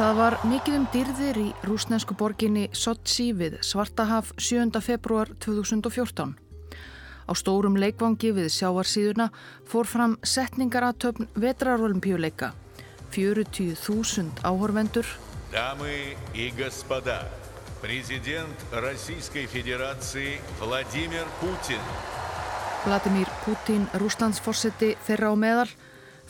Það var mikið um dyrðir í rúsnesku borginni Sochi við Svartahaf 7. februar 2014. Á stórum leikvangi við sjáarsýðuna fór fram setningaratöfn vetrarolimpíuleika. 40.000 áhorvendur. Dami og gospoda, president Rúsískei federácii Vladimir Putin. Vladimir Putin, rúslandsforsetti þeirra á meðal,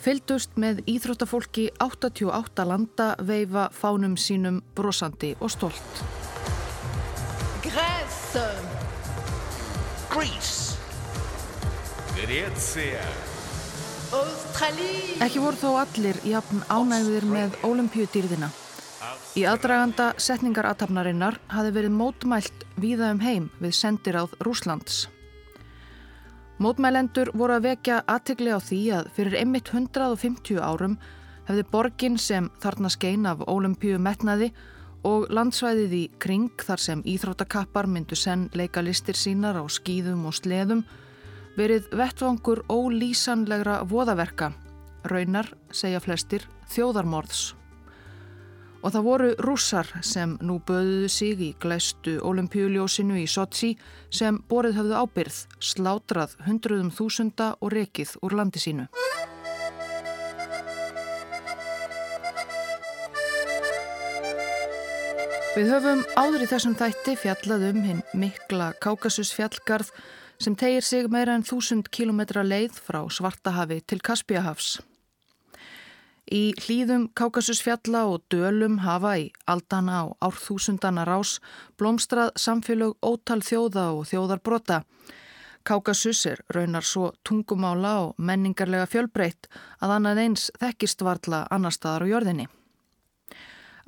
fylgdust með íþróttafólki 88 landa veifa fánum sínum brosandi og stolt. Græs! Grís! Grecia! Australí! Ekki voru þó allir jafn ánægðir með ólimpíudýrðina. Í aðdraganda setningaratafnarinnar hafi verið mótmælt víða um heim við sendiráð Rúslands. Mótmælendur voru að vekja aðtegli á því að fyrir einmitt 150 árum hefði borgin sem þarna skein af ólimpíu metnaði og landsvæðið í kring þar sem íþróttakappar myndu senn leika listir sínar á skýðum og sleðum verið vettvangur ólýsanlegra voðaverka, raunar, segja flestir, þjóðarmorðs. Og það voru rússar sem nú böðuðu sig í glæstu olimpíuljósinu í Sochi sem borið höfðu ábyrð, slátrað hundruðum þúsunda og rekið úr landi sínu. Við höfum áður í þessum þætti fjallað um hinn mikla Kákasusfjallgarð sem tegir sig meira en þúsund kilometra leið frá Svartahafi til Kaspíahafs. Í hlýðum Kákasusfjalla og dölum hafa í aldana og árþúsundana rás blómstrað samfélög ótal þjóða og þjóðarbrota. Kákasus er raunar svo tungumála og menningarlega fjölbreytt að annað eins þekkist varla annar staðar á jörðinni.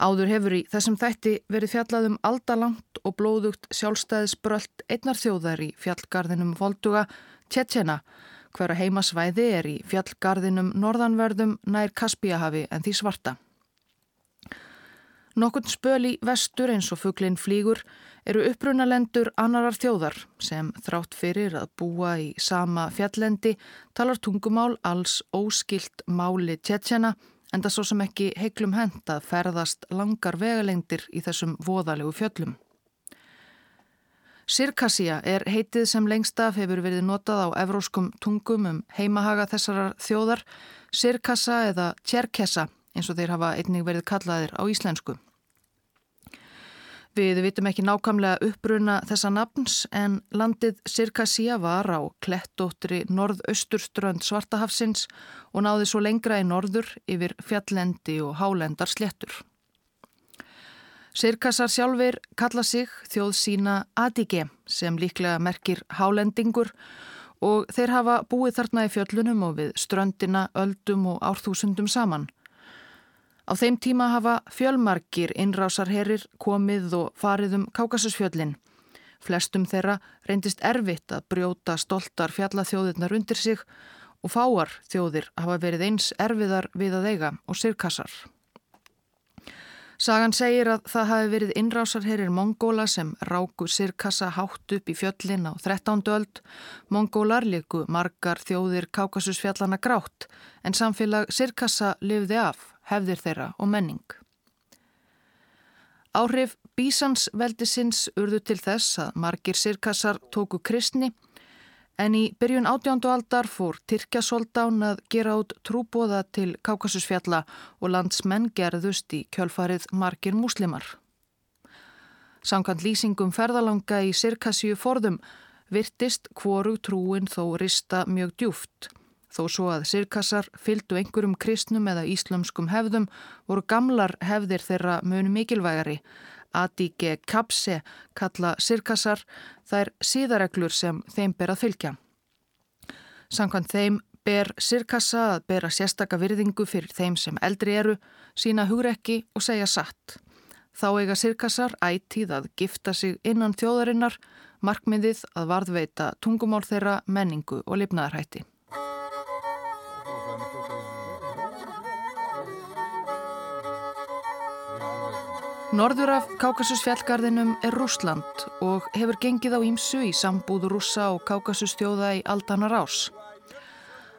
Áður hefur í þessum þætti verið fjallað um aldalangt og blóðugt sjálfstæðisbröld einnar þjóðar í fjallgarðinum Volduga, Tjetjena, hverja heimasvæði er í fjallgarðinum norðanverðum nær Kaspíahafi en því svarta. Nokkund spöl í vestur eins og fugglinn flýgur eru upprunalendur annarar þjóðar sem þrátt fyrir að búa í sama fjallendi talar tungumál alls óskilt máli Tjetjena en það svo sem ekki heiklum hend að ferðast langar vegalengdir í þessum voðalegu fjöllum. Sirkassia er heitið sem lengst af hefur verið notað á evróskum tungum um heimahaga þessarar þjóðar, Sirkassa eða Tjerkessa eins og þeir hafa einnig verið kallaðir á íslensku. Við vitum ekki nákvæmlega uppbruna þessa nafns en landið Sirkassia var á klettóttri norðausturströnd Svartahafsins og náði svo lengra í norður yfir fjallendi og hálendar slettur. Sirkassar sjálfur kalla sig þjóð sína Adige sem líklega merkir hálendingur og þeir hafa búið þarna í fjöllunum og við ströndina, öldum og árþúsundum saman. Á þeim tíma hafa fjölmarkir innrásarherir komið og farið um Kákasusfjöllin. Flestum þeirra reyndist erfitt að brjóta stoltar fjallathjóðirnar undir sig og fáar þjóðir hafa verið eins erfiðar við að eiga og sirkassar. Sagan segir að það hafi verið innrásarherir Mongóla sem ráku sirkassa hátt upp í fjöllin á 13. öld. Mongólar liku margar þjóðir Kákasusfjallana grátt en samfélag sirkassa lifði af hefðir þeirra og menning. Áhrif Bísans veldisins urðu til þess að margir sirkassar tóku kristni en í byrjun átjándu aldar fór Tyrkjasoldán að gera út trúbóða til Kákasusfjalla og landsmenn gerðust í kjölfarið margir múslimar. Samkvæmt lýsingum ferðalanga í sirkassíu forðum virtist hvoru trúin þó rista mjög djúft. Þó svo að sirkassar fyldu einhverjum kristnum eða íslömskum hefðum voru gamlar hefðir þeirra munu mikilvægari. Adige kapse kalla sirkassar þær síðareglur sem þeim ber að fylgja. Samkvæmt þeim ber sirkassa að bera sérstaka virðingu fyrir þeim sem eldri eru, sína hugrekki og segja satt. Þá eiga sirkassar ætíð að gifta sig innan þjóðarinnar, markmiðið að varðveita tungumál þeirra menningu og lifnaðarhætti. Norður af Kákasusfjallgarðinum er Rúsland og hefur gengið á ímsu í sambúð rússa og Kákasusstjóða í aldanar ás.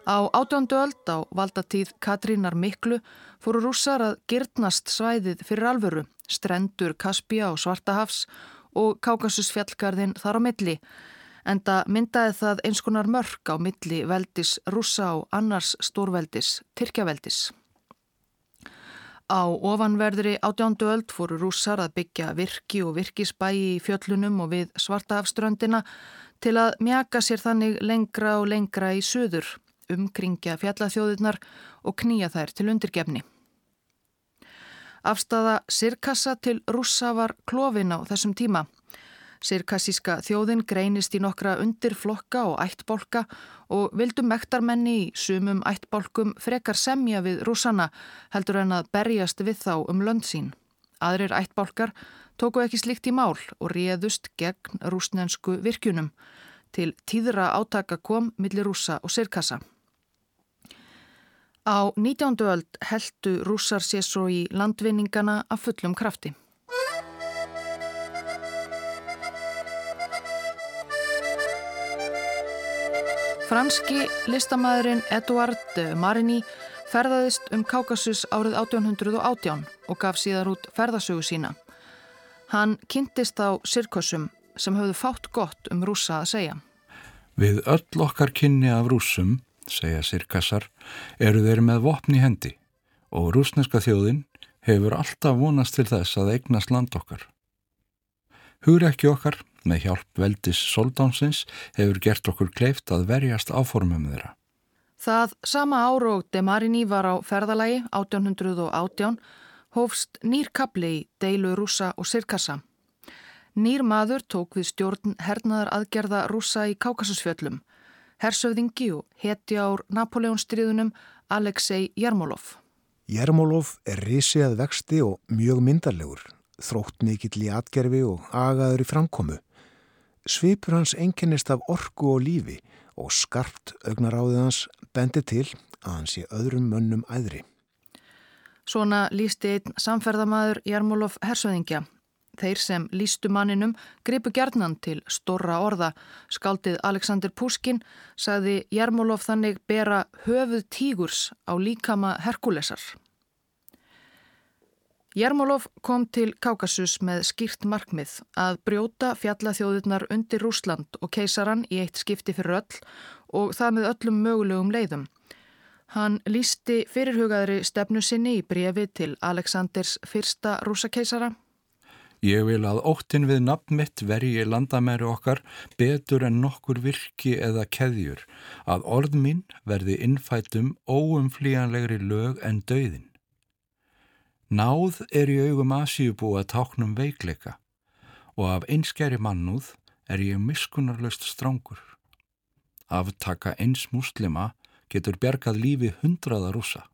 Á átjöndu öld á valdatíð Katrínar Miklu fóru rússar að girtnast svæðið fyrir alvöru, strendur Kaspia og Svartahafs og Kákasus fjallgarðin þar á milli, enda myndaði það eins konar mörg á milli veldis rússa og annars stórveldis, Tyrkjaveldis. Á ofanverðri átjándu öld fóru rússar að byggja virki og virkisbæi í fjöllunum og við Svartahafströndina til að mjaka sér þannig lengra og lengra í söður, umkringja fjallathjóðirnar og knýja þær til undirgefni. Afstafa Sirkassa til rússa var klófin á þessum tíma. Sirkassíska þjóðin greinist í nokkra undirflokka og ættbolka og vildu mektarmenni í sumum ættbolkum frekar semja við rússana heldur en að berjast við þá um lönd sín. Aðrir ættbolkar tóku ekki slikt í mál og réðust gegn rúsnensku virkjunum. Til tíðra átaka kom millir rússa og Sirkassa. Á 19. öld heldu rússar sér svo í landvinningana af fullum krafti. Franski listamæðurinn Eduard Marini ferðaðist um Kaukasus árið 1818 og gaf síðar út ferðasögu sína. Hann kynntist á sirkussum sem höfðu fátt gott um rússa að segja. Við öll okkar kynni af rússum segja sirkassar, eru þeir með vopni hendi og rúsneska þjóðin hefur alltaf vonast til þess að eignast land okkar. Hugur ekki okkar, með hjálp veldis soldánsins, hefur gert okkur kleift að verjast áformum þeirra. Það sama ára og Demarini var á ferðalagi 1818 hófst nýr kapli í deilu rúsa og sirkassa. Nýr maður tók við stjórn hernaðar aðgerða rúsa í Kákasusfjöllum hersöfðingi og hetja ár Napoleonstriðunum Alexei Jermolov. Jermolov er risið vexti og mjög myndarlegur, þrótt mikill í atgerfi og agaður í framkomu. Svipur hans einkennist af orgu og lífi og skarpt augnaráðið hans bendi til að hans sé öðrum mönnum æðri. Svona lísti einn samferðamæður Jermolov hersöðingja Þeir sem lístu manninum gripu gerðnan til storra orða. Skaldið Alexander Puskin sagði Jermolov þannig bera höfuð tígurs á líkama Herkulesar. Jermolov kom til Kaukasus með skýrt markmið að brjóta fjallathjóðurnar undir Rúsland og keisaran í eitt skipti fyrir öll og það með öllum mögulegum leiðum. Hann lísti fyrirhugaðri stefnu sinni í brefi til Aleksanders fyrsta rúsakeisara Ég vil að óttin við nafn mitt verji landamæri okkar betur en nokkur virki eða keðjur, að orð mín verði innfætum óumflíjanlegri lög en dauðin. Náð er í augum Asíubú að táknum veikleika og af einskjæri mannúð er ég miskunarlaust strángur. Aftaka eins muslima getur bergað lífi hundraða rúsa.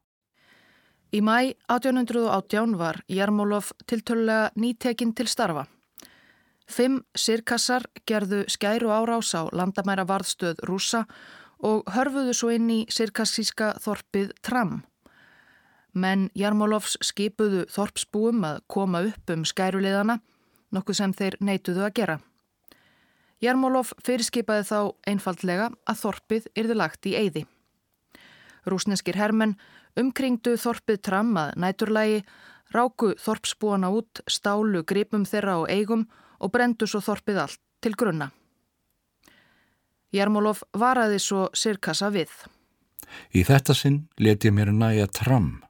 Í mæ 1818 var Jarmólov tiltölulega nýtekinn til starfa. Fimm sirkassar gerðu skæru árás á landamæra varðstöð rúsa og hörfuðu svo inn í sirkassíska þorpið Tram. Menn Jarmólovs skipuðu þorpsbúum að koma upp um skæruleðana, nokkuð sem þeir neituðu að gera. Jarmólov fyrirskipaði þá einfaldlega að þorpið yrði lagt í eyði. Rúsneskir hermenn Umkringdu þorpið tram að næturlægi, ráku þorpsbúana út, stálu gripum þeirra á eigum og brendu svo þorpið allt til grunna. Jarmólov varaði svo sirkassa við. Í þetta sinn leti ég mér næja tram.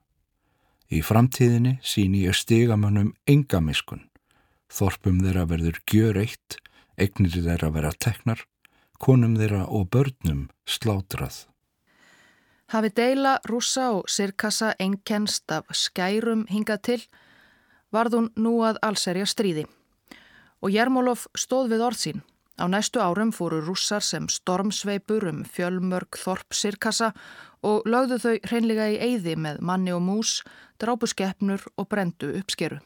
Í framtíðinni sín ég stigamönnum engamiskun. Þorpum þeirra verður gjör eitt, eignir þeirra vera teknar, konum þeirra og börnum slátrað. Hafi deila rúsa og sirkassa einkennst af skærum hingað til, varð hún nú að allserja stríði. Og Jermólov stóð við orð sín. Á næstu árum fóru rússar sem stormsveipur um fjölmörg þorp sirkassa og lögðu þau hreinlega í eyði með manni og mús, drápu skeppnur og brendu uppskeru.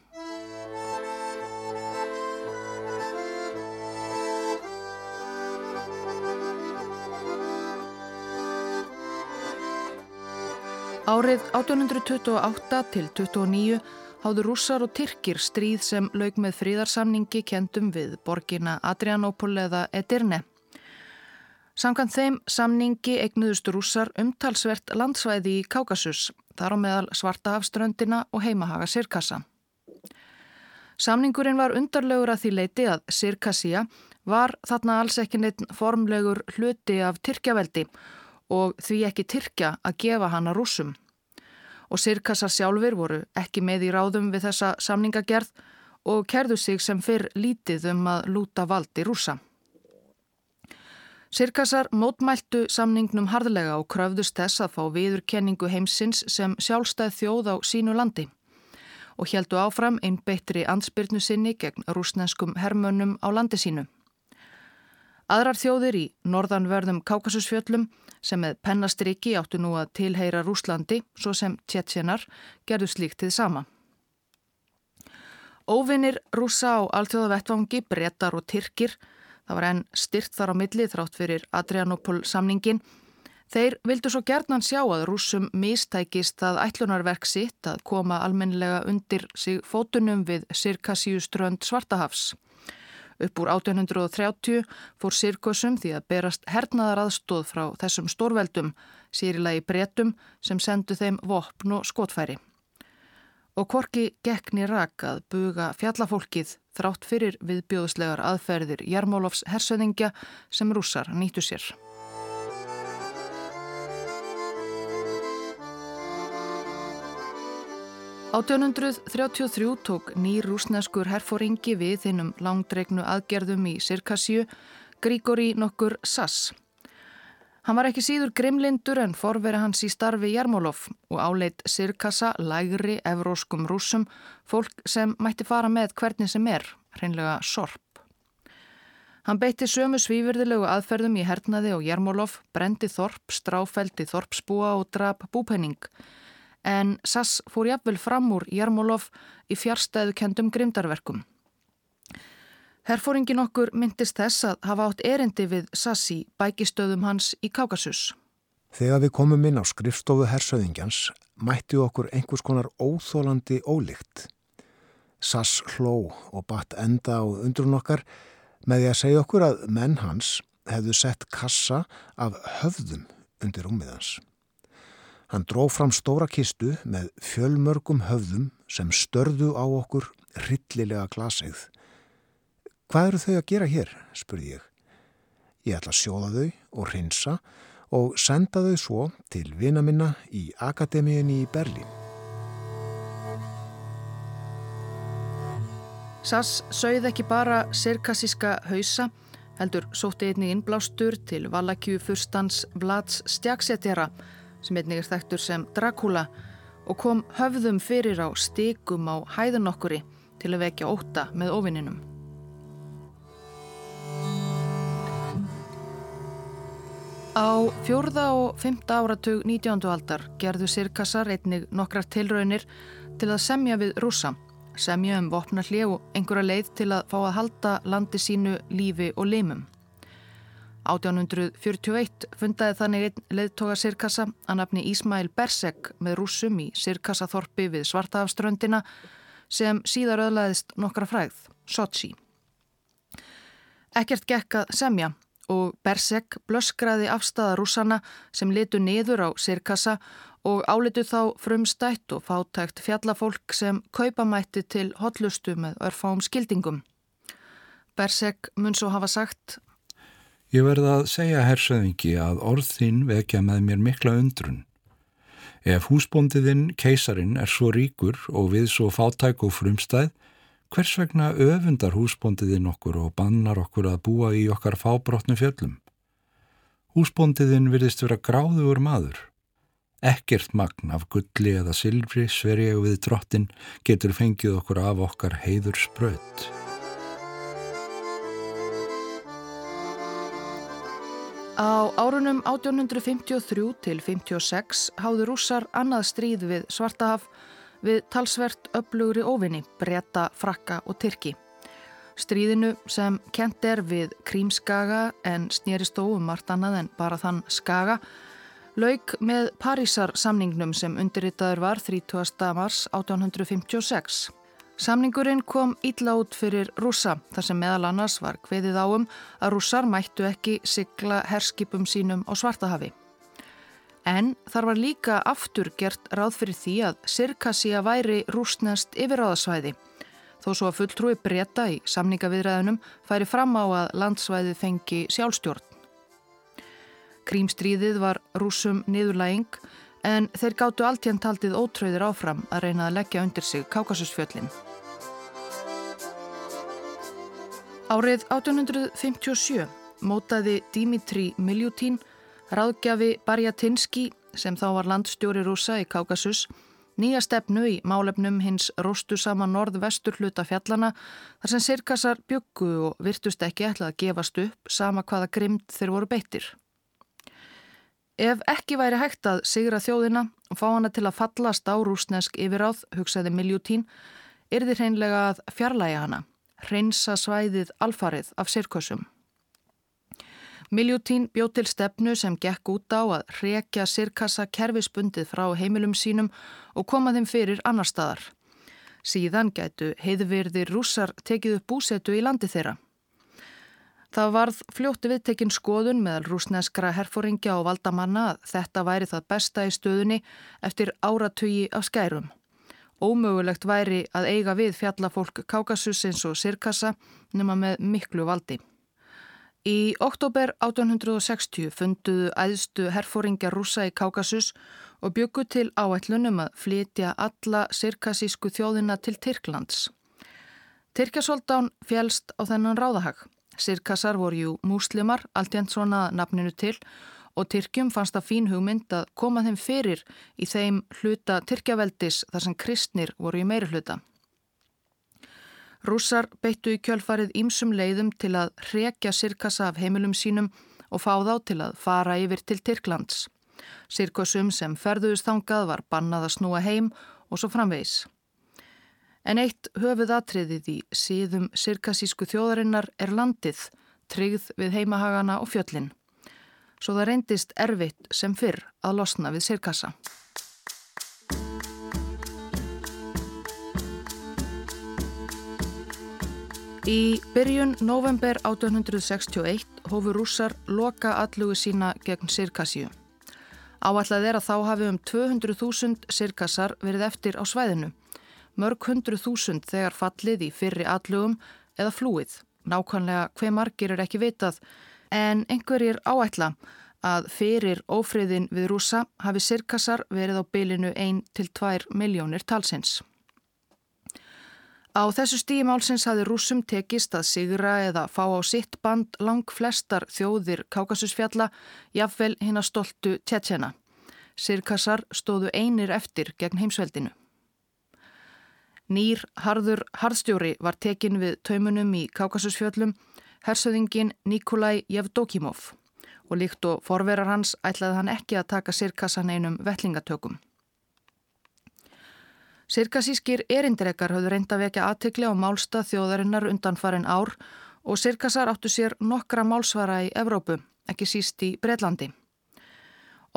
Árið 1828 til 29 háðu rússar og tyrkir stríð sem laug með fríðarsamningi kendum við borgina Adrianopol eða Edirne. Samkvæmt þeim samningi eignuðust rússar umtalsvert landsvæði í Kákasus, þar á meðal Svartahafströndina og heimahaga Sirkassa. Samningurinn var undarlegur að því leiti að Sirkassia var þarna alls ekki neitt formlegur hluti af Tyrkjaveldi og því ekki Tyrkja að gefa hana rúsum. Og Sirkassar sjálfur voru ekki með í ráðum við þessa samningagerð og kerðu sig sem fyrr lítið um að lúta valdi rúsa. Sirkasar mótmæltu samningnum harðlega og kröfðust þess að fá viðurkenningu heimsins sem sjálfstæð þjóð á sínu landi og heldu áfram einn beittri ansbyrnu sinni gegn rúsnenskum hermönnum á landi sínu. Aðrar þjóðir í norðanverðum Kákasusfjöllum sem með pennastriki áttu nú að tilheyra Rúslandi, svo sem tjetsenar, gerðu slíkt þið sama. Óvinnir rúsa á alþjóðavettvangi, brettar og tyrkir Það var enn styrt þar á milli þrátt fyrir Adrianopol samningin. Þeir vildu svo gerðnan sjá að rúsum mistækist að ætlunarverk sitt að koma almenlega undir sig fótunum við Sirkassíuströnd Svartahafs. Upp úr 1830 fór Sirkusum því að berast hernaðar aðstóð frá þessum stórveldum, sérilagi bretum sem sendu þeim vopn og skotfæri og Korki gekni rak að buga fjallafólkið þrátt fyrir viðbjóðslegar aðferðir Jarmólofs hersöðingja sem rússar nýttu sér. Á 1833 tók nýr rúsneskur herfóringi við hinnum langdregnu aðgerðum í Sirkassju, Grígori nokkur Sass. Hann var ekki síður grimlindur en forveri hans í starfi Jarmólov og áleitt sirkassa lægri evróskum rúsum, fólk sem mætti fara með hvernig sem er, hreinlega sorp. Hann beitti sömu svífyrðilegu aðferðum í hernaði og Jarmólov, brendi þorp, stráfeldi þorpsbúa og drap búpenning. En Sass fór jafnvel fram úr Jarmólov í fjárstæðu kendum grimdarverkum. Herfóringin okkur myndist þess að hafa átt erindi við Sassi bækistöðum hans í Kákasus. Þegar við komum inn á skrifstofu hersöðingjans mætti okkur einhvers konar óþólandi ólikt. Sass hló og batt enda á undrun okkar með því að segja okkur að menn hans hefðu sett kassa af höfðum undir rúmiðans. Hann dró fram stóra kistu með fjölmörgum höfðum sem störðu á okkur rillilega glaseigð Hvað eru þau að gera hér, spurði ég. Ég ætla að sjóða þau og hreinsa og senda þau svo til vina minna í Akademíunni í Berlín. Sass sögð ekki bara sirkassíska hausa, heldur sótti einnig innblástur til Valakju fyrstans Vlads stjaksetjara sem einnig er þekktur sem Dracula og kom höfðum fyrir á stikum á hæðun okkuri til að vekja óta með ofinninum. Á fjórða og fymta áratug 19. aldar gerðu sirkassar einnig nokkrar tilraunir til að semja við rúsa, semja um vopna hlið og einhverja leið til að fá að halda landi sínu lífi og limum. 1841 fundaði þannig einn leiðtoga sirkassa að nafni Ísmail Bersek með rúsum í sirkassaþorpi við Svartahafströndina sem síðar öðlaðist nokkra fræð, Sochi. Ekkert gekk að semja og Bersek blöskraði afstæða rúsana sem litu niður á sirkassa og álitu þá frumstætt og fátækt fjallafólk sem kaupamætti til hotlustu með örfám skildingum. Bersek mun svo hafa sagt Ég verða að segja hersöðingi að orð þín vekja með mér mikla undrun. Ef húsbóndiðinn, keisarin, er svo ríkur og við svo fátæk og frumstæð Hvers vegna öfundar húsbóndiðinn okkur og bannar okkur að búa í okkar fábrotnu fjöllum? Húsbóndiðinn virðist vera gráður maður. Ekkert magn af gulli eða silfri sverja við drottin getur fengið okkur af okkar heiður spröð. Á árunum 1853 til 56 háðu rússar annað stríð við Svartahaf við talsvert öflugri óvinni, breyta, frakka og tyrki. Stríðinu sem kent er við Krímskaga en snýrist þó um margt annað en bara þann skaga, lauk með Parísar samningnum sem undirritaður var 30. mars 1856. Samningurinn kom ítla út fyrir rúsa þar sem meðal annars var hveðið áum að rússar mættu ekki sigla herskipum sínum á Svartahafi. En þar var líka aftur gert ráð fyrir því að Sirkassia væri rúsnest yfiráðasvæði þó svo að fulltrúi breyta í samningaviðræðunum færi fram á að landsvæði fengi sjálfstjórn. Krímstríðið var rúsum niðurlæging en þeir gáttu alltjent haldið ótröðir áfram að reyna að leggja undir sig Kákasusfjöllin. Árið 1857 mótaði Dimitri Miljutín, ráðgjafi Barjatinski sem þá var landstjóri rúsa í Kákasus, nýja stefnu í málefnum hins róstu sama norð-vestur hluta fjallana þar sem sirkasar byggu og virtust ekki ætlað að gefast upp sama hvaða grimd þeir voru beittir. Ef ekki væri hægt að sigra þjóðina og fá hana til að fallast á rúsnesk yfiráð, hugsaði Miljutín, er þið hreinlega að fjarlæga hana, hreinsa svæðið alfarið af sirkusum. Miljutín bjóð til stefnu sem gekk út á að rekja sirkassa kerfisbundið frá heimilum sínum og koma þeim fyrir annar staðar. Síðan gætu heiðvirðir rússar tekið upp búsetu í landi þeirra. Það varð fljótti viðtekinn skoðun meðal rúsneskra herfóringja og valdamanna að þetta væri það besta í stöðunni eftir áratugi af skærum. Ómögulegt væri að eiga við fjallafólk Kákasusins og Sirkassa nema með miklu valdi. Í oktober 1860 funduðu æðstu herfóringja rúsa í Kákasus og byggu til áætlunum að flytja alla sirkassísku þjóðina til Tyrklands. Tyrkjasoldán fjælst á þennan ráðahag. Sirkassar voru jú múslimar, alltjent svona nafninu til og Tyrkjum fannst það fín hugmynd að koma þeim fyrir í þeim hluta Tyrkjaveldis þar sem kristnir voru í meiri hluta. Rússar beittu í kjölfarið ímsum leiðum til að hrekja Sirkassa af heimilum sínum og fá þá til að fara yfir til Tyrklands. Sirkusum sem ferðuðust þangað var bannað að snúa heim og svo framvegs. En eitt höfuð atriðið í síðum sirkasísku þjóðarinnar er landið, tryggð við heimahagana og fjöllin. Svo það reyndist erfitt sem fyrr að losna við sirkassa. Í byrjun november 1861 hófu rússar loka allugu sína gegn sirkassíu. Áallega er að þá hafi um 200.000 sirkassar verið eftir á svæðinu mörg hundru þúsund þegar fallið í fyrri allugum eða flúið. Nákvæmlega hver margir er ekki vitað en einhverjir áætla að fyrir ófriðin við rúsa hafi sirkassar verið á bylinu 1-2 miljónir talsins. Á þessu stímálsins hafi rúsum tekist að sigra eða fá á sitt band lang flestar þjóðir Kákasusfjalla, jafnvel hinn að stoltu tjetjena. Sirkassar stóðu einir eftir gegn heimsveldinu. Nýr harður harðstjóri var tekin við taumunum í Kákasusfjöllum, hersöðingin Nikolai Jevdokimov og líkt og forverar hans ætlaði hann ekki að taka sirkassan einum vellingatökum. Sirkasískir erindrekar höfðu reynda vekja aðtekli á málstað þjóðarinnar undan farin ár og sirkasar áttu sér nokkra málsvara í Evrópu, ekki síst í Breitlandi.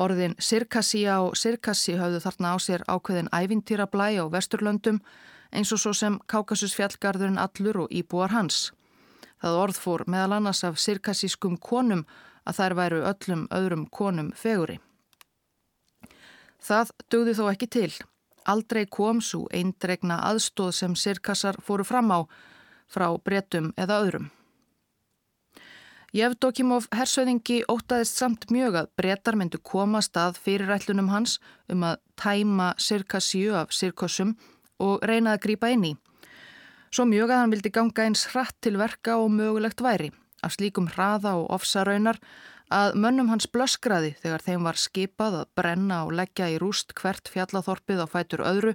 Orðin sirkasía og sirkassi höfðu þarna á sér ákveðin ævintýrablæ á Vesturlöndum eins og svo sem Kákasusfjallgarðurinn allur og íbúar hans. Það orð fór meðal annars af sirkassískum konum að þær væru öllum öðrum konum feguri. Það dögði þó ekki til. Aldrei kom svo eindregna aðstóð sem sirkassar fóru fram á frá bretum eða öðrum. Jevdokimov hersöðingi ótaðist samt mjög að bretar myndu koma stað fyrirætlunum hans um að tæma sirkassíu af sirkossum og reynaði að grýpa inn í. Svo mjög að hann vildi ganga eins hratt til verka og mögulegt væri af slíkum hraða og ofsaraunar að mönnum hans blöskraði þegar þeim var skipað að brenna og leggja í rúst hvert fjallathorpið á fætur öðru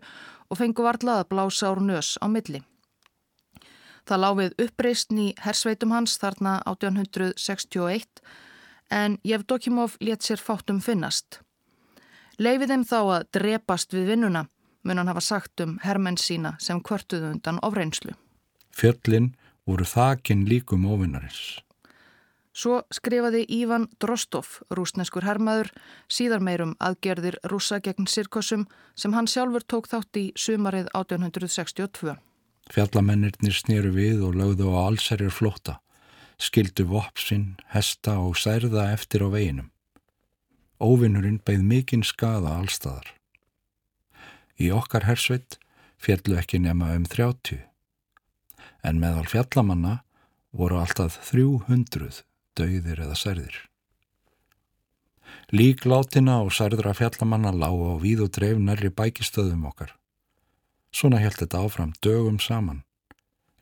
og fengu varlað að blása úr nös á milli. Það láfið uppreist í hersveitum hans þarna 1861 en Jevdokimov let sér fátum finnast. Leifið þeim þá að drepast við vinnuna mun hann hafa sagt um hermenn sína sem kvörtuðu undan ofreynslu. Fjöllin voru þakin líkum ofinnarins. Svo skrifaði Ívan Drostov, rúsneskur hermaður, síðar meirum aðgerðir rúsa gegn sirkossum sem hann sjálfur tók þátt í sumarið 1862. Fjallamennirnir snýru við og lögðu á allserjar flóta, skildu vopsinn, hesta og særða eftir á veginum. Óvinnurinn beigð mikinn skada allstaðar. Í okkar hersveit fjallu ekki nema um 30, en meðal fjallamanna voru alltaf 300 dauðir eða særðir. Lík látina og særðra fjallamanna lág á víð og dreif nærri bækistöðum okkar. Svona held þetta áfram dögum saman.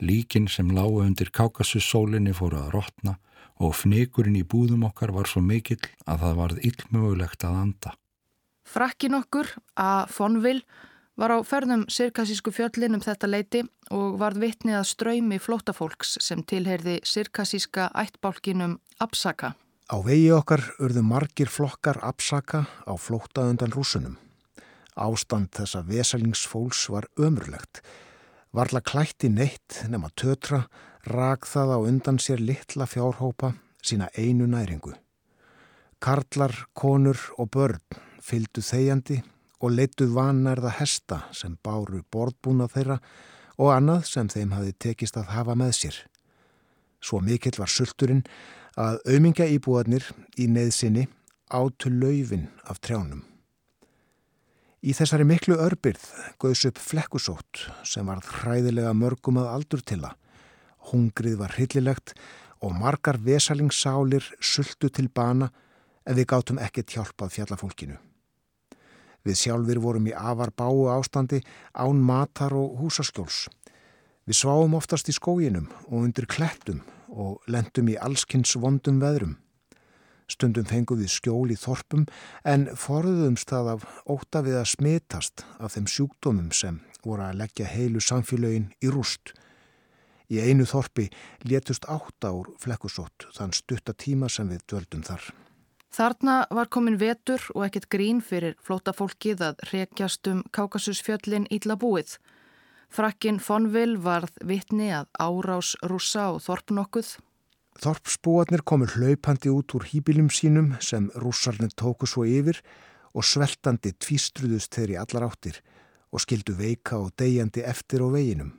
Líkin sem lágu undir kákasussólinni fóru að rótna og fnikurinn í búðum okkar var svo mikill að það varð illmögulegt að anda. Frakkin okkur að Fonville var á ferðum sirkassísku fjöllin um þetta leiti og varð vitnið að ströymi flótafólks sem tilherði sirkassíska ættbálkinum Absaka. Á vegi okkar urðu margir flokkar Absaka á flóta undan rúsunum. Ástand þessa vesalingsfólks var ömurlegt. Varla klætti neitt nema tötra, rak það á undan sér litla fjárhópa sína einu næringu. Karlar, konur og börn fyldu þegjandi og leituð vanærða hesta sem báru borðbúna þeirra og annað sem þeim hafi tekist að hafa með sér. Svo mikill var sulturinn að auðmingja íbúarnir í neðsinni átu laufin af trjánum. Í þessari miklu örbyrð gauðs upp flekkusótt sem var hræðilega mörgum að aldur til það. Hungrið var hryllilegt og margar vesalingsálir sultu til bana en við gátum ekkert hjálpað fjallafólkinu. Við sjálfur vorum í afar báu ástandi án matar og húsaskjóls. Við sváum oftast í skóginum og undir klettum og lendum í allskynns vondum veðrum. Stundum fengum við skjól í þorpum en forðuðumst það af óta við að smitast af þeim sjúkdómum sem voru að leggja heilu samfélögin í rúst. Í einu þorpi létust átta úr flekkusótt þann stutta tíma sem við döldum þar. Þarna var komin vetur og ekkert grín fyrir flótafólkið að rekjast um Kákasusfjöllin ítla búið. Frakkin Fonville varð vitni að árás rúsa og þorpnokkuð Þorpsbúarnir komur hlaupandi út úr hýbilum sínum sem rússarnir tóku svo yfir og sveltandi tvístruðust þeirri allar áttir og skildu veika og degjandi eftir á veginum.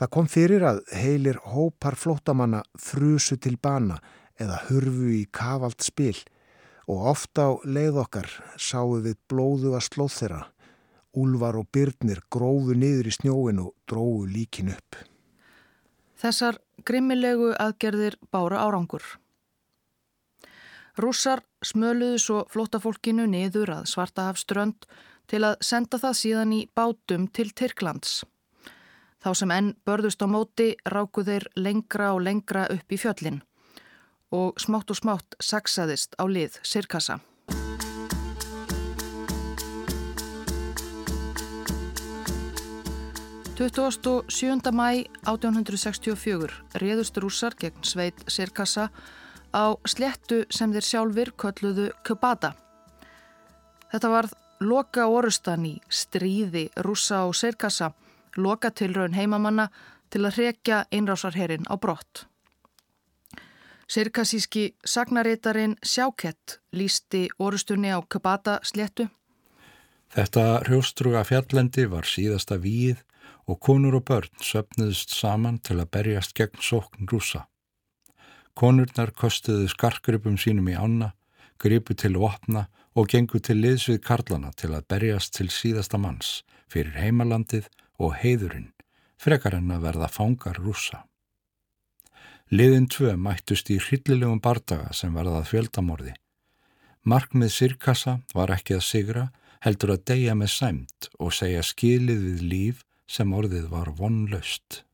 Það kom fyrir að heilir hópar flótamanna frusu til bana eða hurfu í kavalt spil og ofta á leið okkar sáu við blóðu að slóð þeirra. Úlvar og byrnir grófu niður í snjóin og drófu líkin upp. Þessar grimmilegu aðgerðir bára árangur. Rússar smöluðu svo flótafólkinu niður að Svartahafströnd til að senda það síðan í bátum til Tyrklands. Þá sem enn börðust á móti ráku þeir lengra og lengra upp í fjöllin og smátt og smátt saksaðist á lið Sirkassa. 27. mæ 1864 réðust rússar gegn sveit Sirkassa á slettu sem þeir sjálfur kölluðu Kubata. Þetta varð loka orustan í stríði rússa og Sirkassa, loka tilraun heimamanna til að hrekja einrásarherin á brott. Sirkassíski sagnarétarin Sjákett lísti orustunni á Kubata slettu. Þetta hrjóstruga fjallendi var síðasta víð og konur og börn söpnuðust saman til að berjast gegn sókn rúsa. Konurnar kostuðu skarkripum sínum í ána, gripu til opna og gengu til liðsvið karlana til að berjast til síðasta manns fyrir heimalandið og heiðurinn, frekar en að verða fangar rúsa. Liðin tvö mættust í hryllilegum bardaga sem verðað fjöldamorði. Markmið sirkassa var ekki að sigra, heldur að deyja með sæmt og segja skilið við líf sem orðið var vonlaust.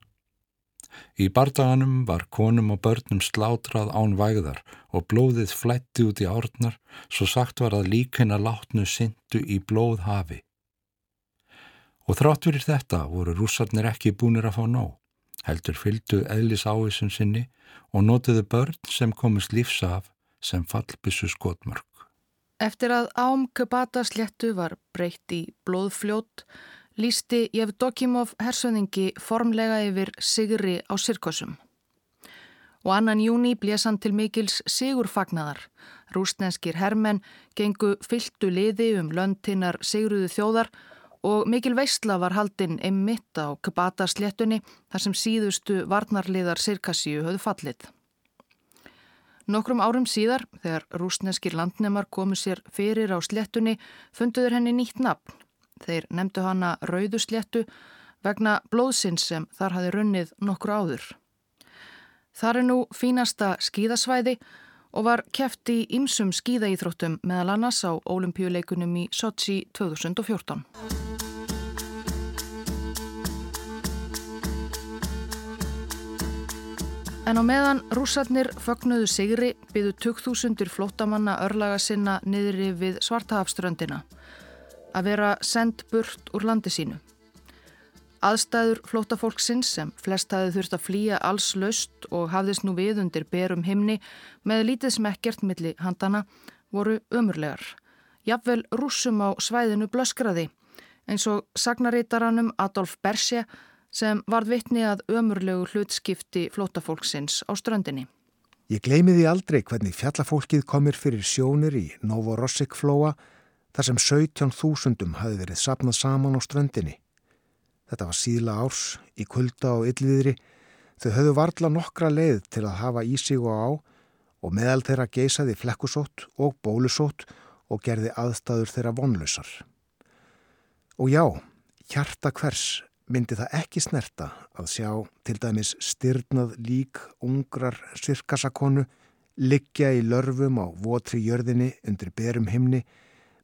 Í bardaganum var konum og börnum slátrað án vægðar og blóðið flætti út í árnar svo sagt var að líkina látnu syndu í blóð hafi. Og þrátt fyrir þetta voru rússarnir ekki búinir að fá nóg. Heldur fylgdu eðlis ávísun sinni og notiðu börn sem komist lífsaf sem fallbissu skotmörk. Eftir að ám Kubata sléttu var breytt í blóðfljót lísti Jevdokimov hersöðingi formlega yfir Sigri á Sirkosum. Og annan júni blés hann til mikils Sigurfagnaðar. Rúsnenskir hermenn gengu fyltu liði um löndinnar Sigruðu þjóðar og mikil veistla var haldinn einmitt á Kbata sléttunni þar sem síðustu varnarliðar Sirkassíu höfðu fallið. Nokkrum árum síðar, þegar rúsneskir landnemar komu sér fyrir á sléttunni, funduður henni nýtt nafn. Þeir nefndu hana Rauðu sléttu vegna blóðsins sem þar hafi runnið nokkur áður. Þar er nú fínasta skíðasvæði og var keft í ymsum skíðaýþróttum meðal annars á ólimpíuleikunum í Sochi 2014. En á meðan rússarnir fögnuðu sigri byðu 2000 flótamanna örlaga sinna niðri við Svartahafströndina að vera sendt burt úr landi sínu. Aðstæður flótafólksins sem flest hafið þurft að flýja alls löst og hafðist nú við undir berum himni með lítið smekkjart milli handana voru ömurlegar. Jafnvel rússum á svæðinu blöskraði eins og sagnarítaranum Adolf Bersje sem varð vitni að ömurlegu hlutskipti flótafólksins á ströndinni. Ég gleymi því aldrei hvernig fjallafólkið komir fyrir sjónir í Novorossik-flóa þar sem 17.000 hafi verið sapnað saman á ströndinni. Þetta var síðla árs í kulda og yllviðri. Þau höfðu varla nokkra leið til að hafa í sig og á og meðal þeirra geysaði flekkusótt og bólusótt og gerði aðstæður þeirra vonlausar. Og já, hjarta hvers myndi það ekki snerta að sjá til dæmis styrnað lík ungrar sirkasakonu liggja í lörfum á votri jörðinni undir berum himni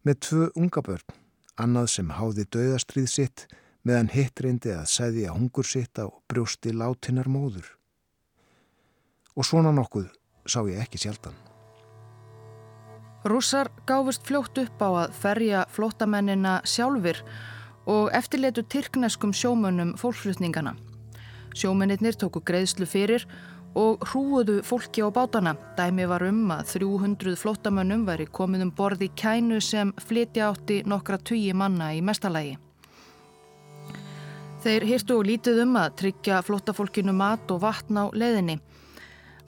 með tvö unga börn, annað sem háði döðastrið sitt meðan hitt reyndi að segja hungur sitt á brjósti látinnar móður. Og svona nokkuð sá ég ekki sjaldan. Rússar gáfust fljótt upp á að ferja flótamennina sjálfur og eftirleitu tyrkneskum sjómönnum fólkflutningana. Sjómennir tóku greiðslu fyrir og hrúuðu fólki á bátana. Dæmi var um að 300 flottamönnum væri komið um borði kænu sem flytja átti nokkra tugi manna í mestalagi. Þeir hirtu og lítið um að tryggja flottafólkinu mat og vatn á leiðinni.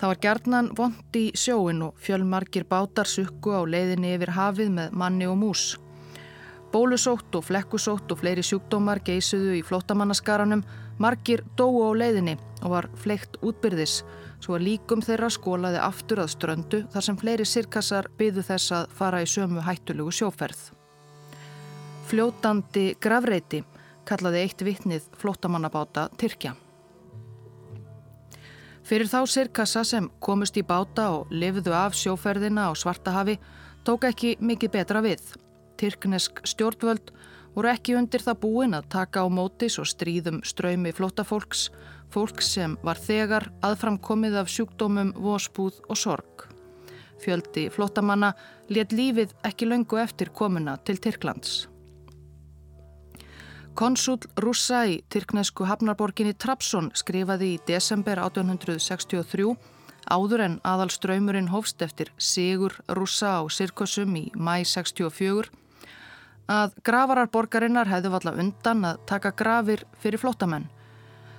Það var gerðnan vond í sjóin og fjölmarkir bátar sukku á leiðinni yfir hafið með manni og mús. Bólusótt og flekkusótt og fleiri sjúkdómar geysuðu í flottamannaskaranum, margir dóu á leiðinni og var fleikt útbyrðis, svo að líkum þeirra skólaði aftur að ströndu þar sem fleiri sirkassar byðu þess að fara í sömu hættulugu sjóferð. Fljótandi gravreiti kallaði eitt vittnið flottamannabáta Tyrkja. Fyrir þá sirkassa sem komust í báta og lifðu af sjóferðina á Svartahafi tók ekki mikið betra við tyrknesk stjórnvöld voru ekki undir það búin að taka á mótis og stríðum ströymi flótafólks, fólks sem var þegar aðframkomið af sjúkdómum, vospúð og sorg. Fjöldi flótamanna let lífið ekki löngu eftir komuna til Tyrklands. Konsul Russa í tyrknesku hafnarborginni Trabzon skrifaði í desember 1863 áður en aðalströymurinn hófst eftir Sigur Russa á Sirkusum í mæ 64 að gravarar borgarinnar hefðu valla undan að taka grafir fyrir flottamenn.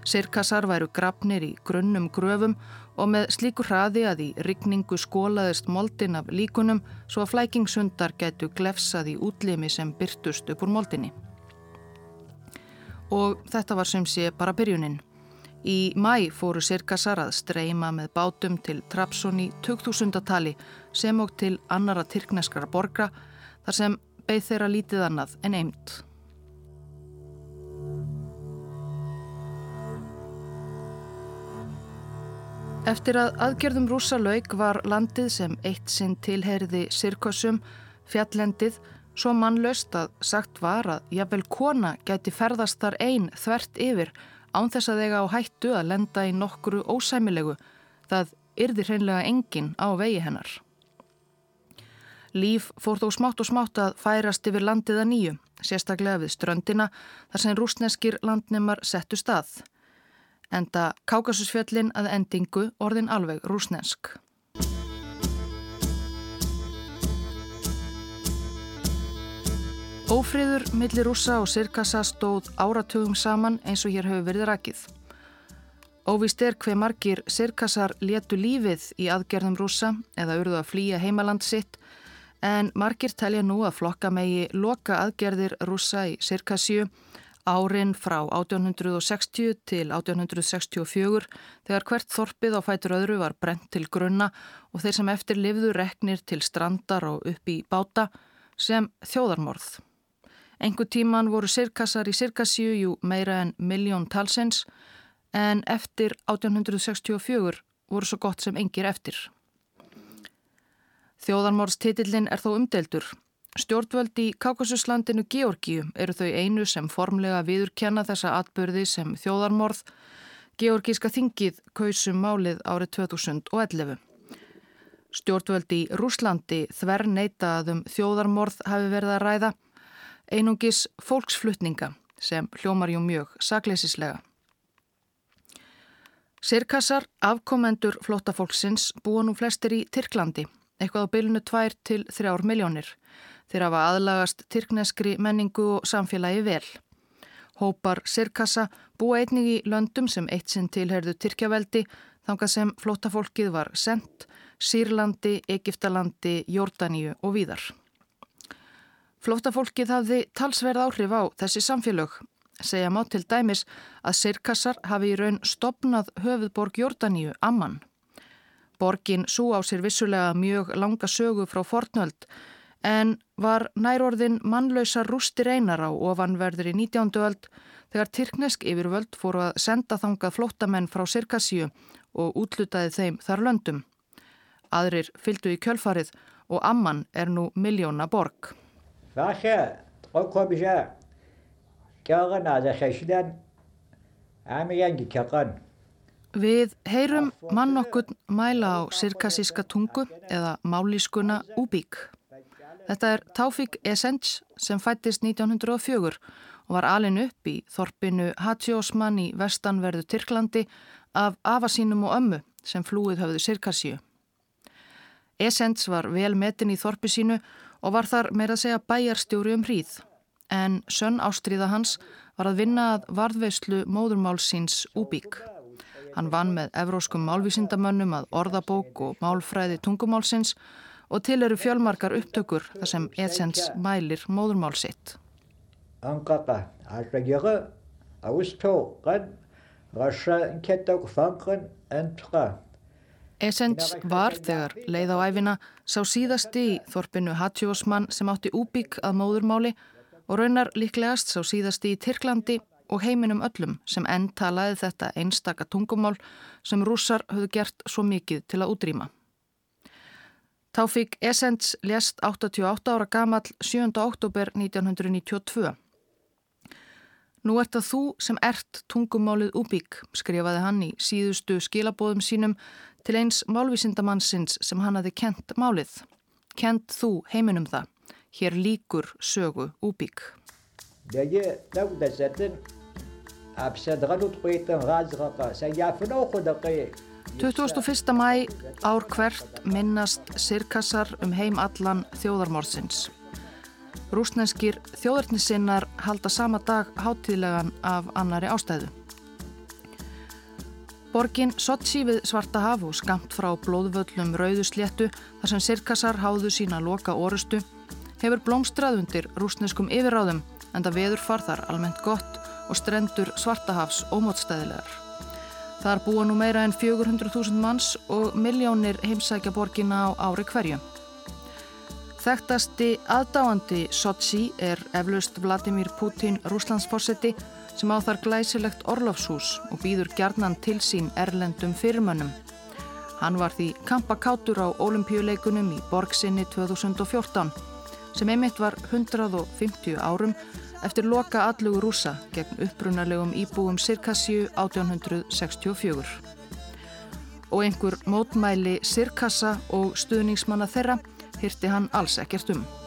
Sirkassar væru grafnir í grunnum gröfum og með slíku hraði að í rigningu skólaðist moldin af líkunum svo að flækingshundar getu glefsað í útlimi sem byrtust upp úr moldinni. Og þetta var sem sé bara byrjunin. Í mæ fóru sirkassar að streyma með bátum til Trapsson í 2000. tali sem og til annara tyrkneskara borgra þar sem beigð þeirra lítið annað en eimt. Eftir að aðgerðum rúsa lauk var landið sem eitt sinn tilheyriði sirkosum, fjallendið, svo mannlaust að sagt var að jafnvel kona gæti ferðast þar einn þvert yfir án þess að eiga á hættu að lenda í nokkuru ósæmilegu, það yrði hreinlega engin á vegi hennar. Líf fór þó smátt og smátt að færast yfir landið að nýju, sérstaklega við ströndina þar sem rúsneskir landnemar settu stað. Enda Kákasusfjöllin að endingu orðin alveg rúsnesk. Ófriður millir rúsa og sirkassa stóð áratugum saman eins og hér hefur verið rakið. Óvist er hver margir sirkassar létu lífið í aðgerðum rúsa eða urðu að flýja heimaland sitt en margir telja nú að flokka megi loka aðgerðir rúsa í Sirkasju árin frá 1860 til 1864 þegar hvert þorpið á fætur öðru var brent til grunna og þeir sem eftir livðu reknir til strandar og upp í báta sem þjóðarmorð. Engu tíman voru sirkassar í Sirkasju meira en miljón talsins en eftir 1864 voru svo gott sem engir eftir. Þjóðarmorðstitillin er þó umdeldur Stjórnvöld í Kákasuslandinu Georgíu eru þau einu sem formlega viðurkenna þessa atbyrði sem þjóðarmorð. Georgíska þingið kausum málið árið 2011. Stjórnvöld í Rúslandi þver neitaðum þjóðarmorð hafi verið að ræða einungis fólksflutninga sem hljómar jú mjög sakleisislega. Sirkassar, afkomendur flótafólksins, búa nú flestir í Tyrklandi, eitthvað á bylunu 2 til 3 miljónir. Þeir hafa aðlagast tyrkneskri menningu og samfélagi vel. Hópar Sirkassa búa einnig í löndum sem eitt sinn tilherðu Tyrkjaveldi þangað sem flótafólkið var sendt, Sýrlandi, Egiptalandi, Jórdaníu og víðar. Flótafólkið hafði talsverð áhrif á þessi samfélög. Segja má til dæmis að Sirkassar hafi í raun stopnað höfuðborg Jórdaníu, Amman. Borgin svo á sér vissulega mjög langa sögu frá fornöld en var nærorðin mannlausar rústir einar á ofanverður í 19. öld þegar Tyrknesk yfirvöld fóru að senda þangað flótamenn frá Sirkasíu og útlutaði þeim þar löndum. Aðrir fylgdu í kjölfarið og Amman er nú miljóna borg. Við heyrum mann okkur mæla á sirkasíska tungu eða málískuna Úbík. Þetta er Taufik Essence sem fættist 1904 og var alin upp í þorpinu Haji Osman í vestanverðu Tyrklandi af afasínum og ömmu sem flúið höfðu Sirkassíu. Essence var vel metin í þorpi sínu og var þar meira að segja bæjarstjóri um hríð en sönn ástriða hans var að vinna að varðveislu móðurmálsins Úbík. Hann vann með evróskum málvísindamönnum að orðabók og málfræði tungumálsins og til eru fjölmarkar upptökur þar sem Essens mælir móðurmál sitt. Essens var þegar leið á æfina sá síðasti í þorpinu Hatjósmann sem átti úbygg að móðurmáli og raunar líklegast sá síðasti í Tyrklandi og heiminum öllum sem enn talaði þetta einstaka tungumál sem rússar höfðu gert svo mikið til að útrýma. Táfík Essens lést 88 ára gamal 7. oktober 1992. Nú ert að þú sem ert tungumálið úbík, skrifaði hann í síðustu skilabóðum sínum til eins málvísindamannsins sem hann hafi kent málið. Kent þú heiminum það. Hér líkur sögu úbík. Útbreytan razraka, sæjafin ákvöldaqið. 21. mæ ár hvert minnast sirkassar um heim allan þjóðarmórsins. Rúsnenskir þjóðarnissinnar halda sama dag hátíðlegan af annari ástæðu. Borgin Sochi við Svarta haf og skamt frá blóðvöllum rauðusléttu þar sem sirkassar háðu sína loka orustu hefur blómstrað undir rúsneskum yfirráðum en það veður farðar almennt gott og strendur Svartahafs ómótstæðilegar. Þar búa nú meira en 400.000 manns og miljónir heimsækja borgina á ári hverju. Þekktasti aðdáandi Sochi er eflaust Vladimir Putin rúslandsforsetti sem á þar glæsilegt orlofshús og býður gjarnan til sín erlendum fyrirmönnum. Hann var því kampakátur á olimpíuleikunum í borgsinni 2014 sem einmitt var 150 árum eftir loka allugu rúsa gegn upprunalegum íbúum Sirkassíu 1864. Og einhver mótmæli Sirkassa og stuðningsmanna þeirra hyrti hann alls ekkert um.